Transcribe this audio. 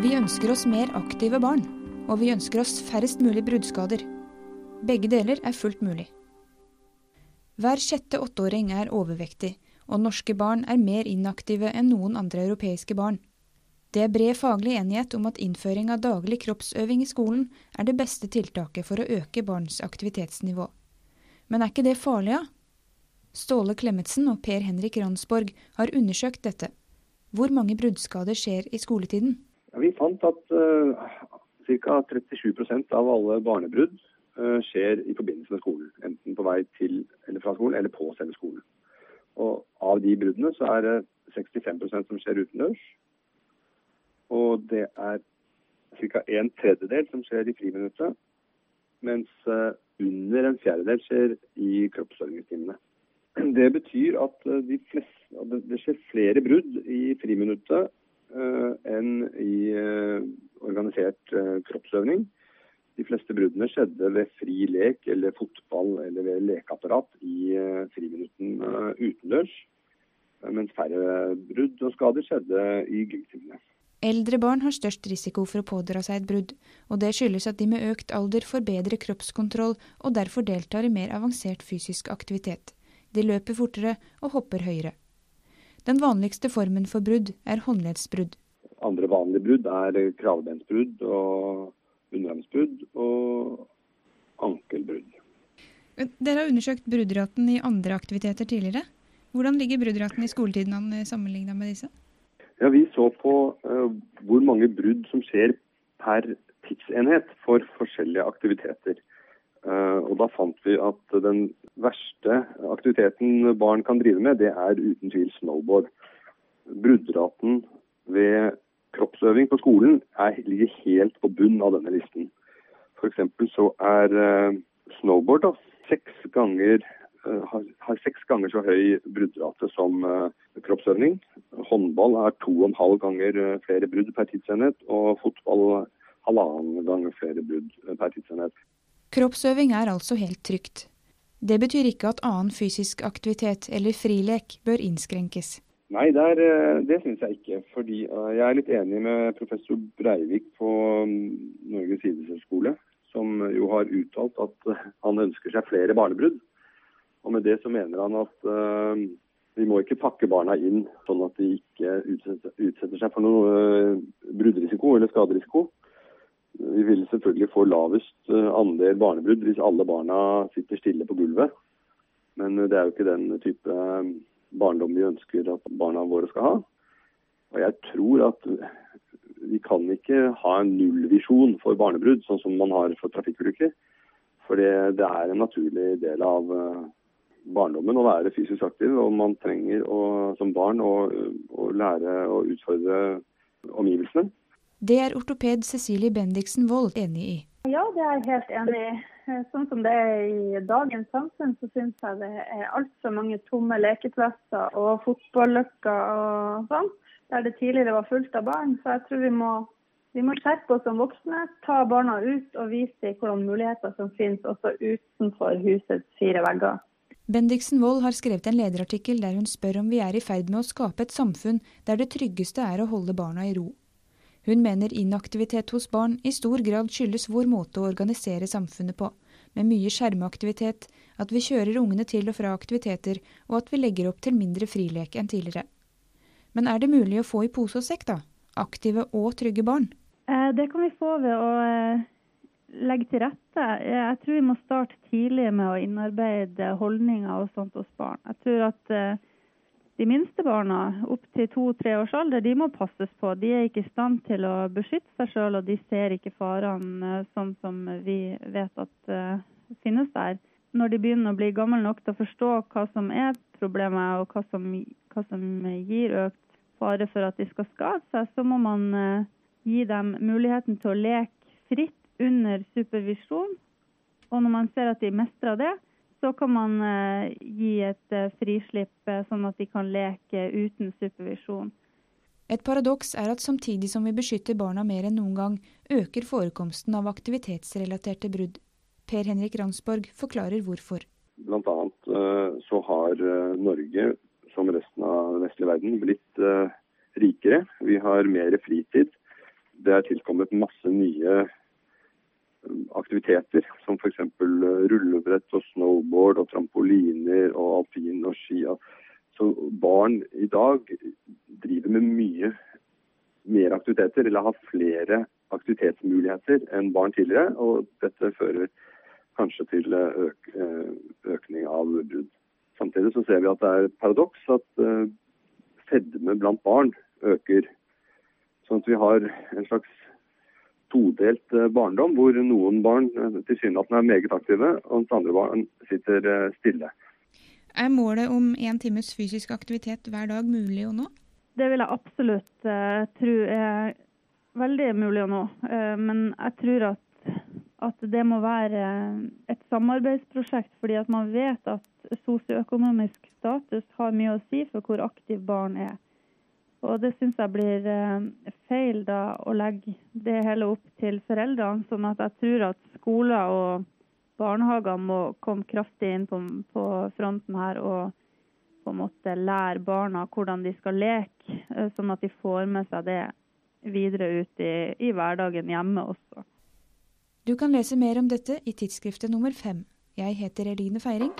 Vi ønsker oss mer aktive barn, og vi ønsker oss færrest mulig bruddskader. Begge deler er fullt mulig. Hver sjette åtteåring er overvektig, og norske barn er mer inaktive enn noen andre europeiske barn. Det er bred faglig enighet om at innføring av daglig kroppsøving i skolen er det beste tiltaket for å øke barns aktivitetsnivå. Men er ikke det farlig, da? Ja? Ståle Klemetsen og Per Henrik Ransborg har undersøkt dette. Hvor mange bruddskader skjer i skoletiden? Vi fant at uh, ca. 37 av alle barnebrudd uh, skjer i forbindelse med skolen. Enten på vei til eller fra skolen, eller på selve skolen. Og av de bruddene så er det 65% som skjer utendørs. Og det er ca. en tredjedel som skjer i friminuttet. Mens uh, under en fjerdedel skjer i kroppsøvingstimene. Det betyr at de fleste, det skjer flere brudd i friminuttet Eh, enn i eh, organisert eh, kroppsøvning. De fleste bruddene skjedde ved fri lek eller fotball eller ved lekeapparat i friminutten utendørs. Mens færre brudd og skader skjedde i gymtimene. Eldre barn har størst risiko for å pådra seg et brudd, og det skyldes at de med økt alder får bedre kroppskontroll og derfor deltar i mer avansert fysisk aktivitet. De løper fortere og hopper høyere. Den vanligste formen for brudd er håndleddsbrudd. Andre vanlige brudd er kravbensbrudd og underarmsbrudd og ankelbrudd. Dere har undersøkt bruddraten i andre aktiviteter tidligere. Hvordan ligger bruddraten i skoletiden an sammenlignet med disse? Ja, Vi så på uh, hvor mange brudd som skjer per tidsenhet for forskjellige aktiviteter. Uh, og Da fant vi at den verste aktiviteten barn kan drive med, det er uten tvil snowboard. Bruddraten ved kroppsøving på skolen er, ligger helt på bunn av denne listen. F.eks. så er uh, snowboard da, seks ganger, uh, har, har, seks ganger så høy bruddrate som kroppsøving. Håndball er to og en halv ganger flere brudd per tidsenhet, og fotball halvannen ganger flere brudd per tidsenhet. Kroppsøving er altså helt trygt. Det betyr ikke at annen fysisk aktivitet eller frilek bør innskrenkes. Nei, det, er, eh, det syns jeg ikke. Fordi eh, jeg er litt enig med professor Breivik på mm, Norges idrettshøgskole, som jo har uttalt at eh, han ønsker seg flere barnebrudd. Og med det så mener han at uh, vi må ikke pakke barna inn sånn at de ikke utsetter, utsetter seg for noe uh, bruddrisiko eller skaderisiko. Vi vil selvfølgelig få lavest eh, andel barnebrudd hvis alle barna sitter stille på gulvet. Men eh, det er jo ikke den type eh, barndom vi ønsker at barna våre skal ha. Og jeg tror at vi kan ikke ha en nullvisjon for barnebrudd, sånn som man har for trafikkulykker. For det, er en naturlig del av barndommen å være fysisk aktiv. Og man trenger å, som barn å, å lære å utfordre omgivelsene. Det er ortoped Cecilie Bendiksen Wold enig i. Ja, det er jeg helt enig i. Sånn som det er i dagens samfunn, så syns jeg det er altfor mange tomme lekeplasser og fotballøkker og sånn, der det tidligere var fullt av barn. Så jeg tror vi må, vi må skjerpe oss som voksne, ta barna ut og vise dem hvilke muligheter som finnes også utenfor husets fire vegger. Bendiksen Wold har skrevet en lederartikkel der hun spør om vi er i ferd med å skape et samfunn der det tryggeste er å holde barna i ro. Hun mener inaktivitet hos barn i stor grad skyldes vår måte å organisere samfunnet på, med mye skjermeaktivitet, at vi kjører ungene til og fra aktiviteter, og at vi legger opp til mindre frilek enn tidligere. Men er det mulig å få i pose og sekk, da? Aktive og trygge barn? Eh, det kan vi få ved å eh, legge til rette. Jeg tror vi må starte tidlig med å innarbeide holdninger og sånt hos barn. Jeg tror at eh, de minste barna, opp til to-tre års alder, de må passes på. De er ikke i stand til å beskytte seg sjøl, og de ser ikke farene eh, sånn som vi vet at uh, finnes der. Når de begynner å bli gamle nok til å forstå hva som er problemet, og hva som, hva som gir økt fare for at de skal skade seg, så må man uh, gi dem muligheten til å leke fritt under supervisjon. Og når man ser at de mestrer det, så kan man eh, gi et eh, frislipp eh, sånn at de kan leke uten supervisjon. Et paradoks er at samtidig som vi beskytter barna mer enn noen gang, øker forekomsten av aktivitetsrelaterte brudd. Per Henrik Ransborg forklarer hvorfor. Blant annet så har Norge, som resten av den vestlige verden, blitt rikere. Vi har mer fritid. det er tilkommet masse nye aktiviteter, som f.eks. rullebrett og snowboard og trampoliner og alpin og ski. Så barn i dag driver med mye mer aktiviteter, eller har flere aktivitetsmuligheter enn barn tidligere. Og dette fører kanskje til øk, økning av brudd. Samtidig så ser vi at det er et paradoks at fedme blant barn øker. Sånn at vi har en slags todelt barndom, hvor noen barn tilsynelatende er meget aktive, og mens andre barn sitter stille. Er målet om én times fysisk aktivitet hver dag mulig å nå? Det vil jeg absolutt uh, tro er veldig mulig å nå. Uh, men jeg tror at, at, det må være et samarbeidsprosjekt, fordi at man vet at sosioøkonomisk status har mye å si for hvor aktiv barn er. Og det syns jeg blir uh, feil da å legge det hele opp til foreldrene. Sånn at jeg tror at skoler og barnehager må komme kraftig inn på, på, fronten her og på en måte lære barna hvordan de skal leke, eh, sånn at de får med seg det videre ut i, i hverdagen hjemme også. Du kan lese mer om dette i tidsskriftet nummer fem. Jeg heter Eline Feiring.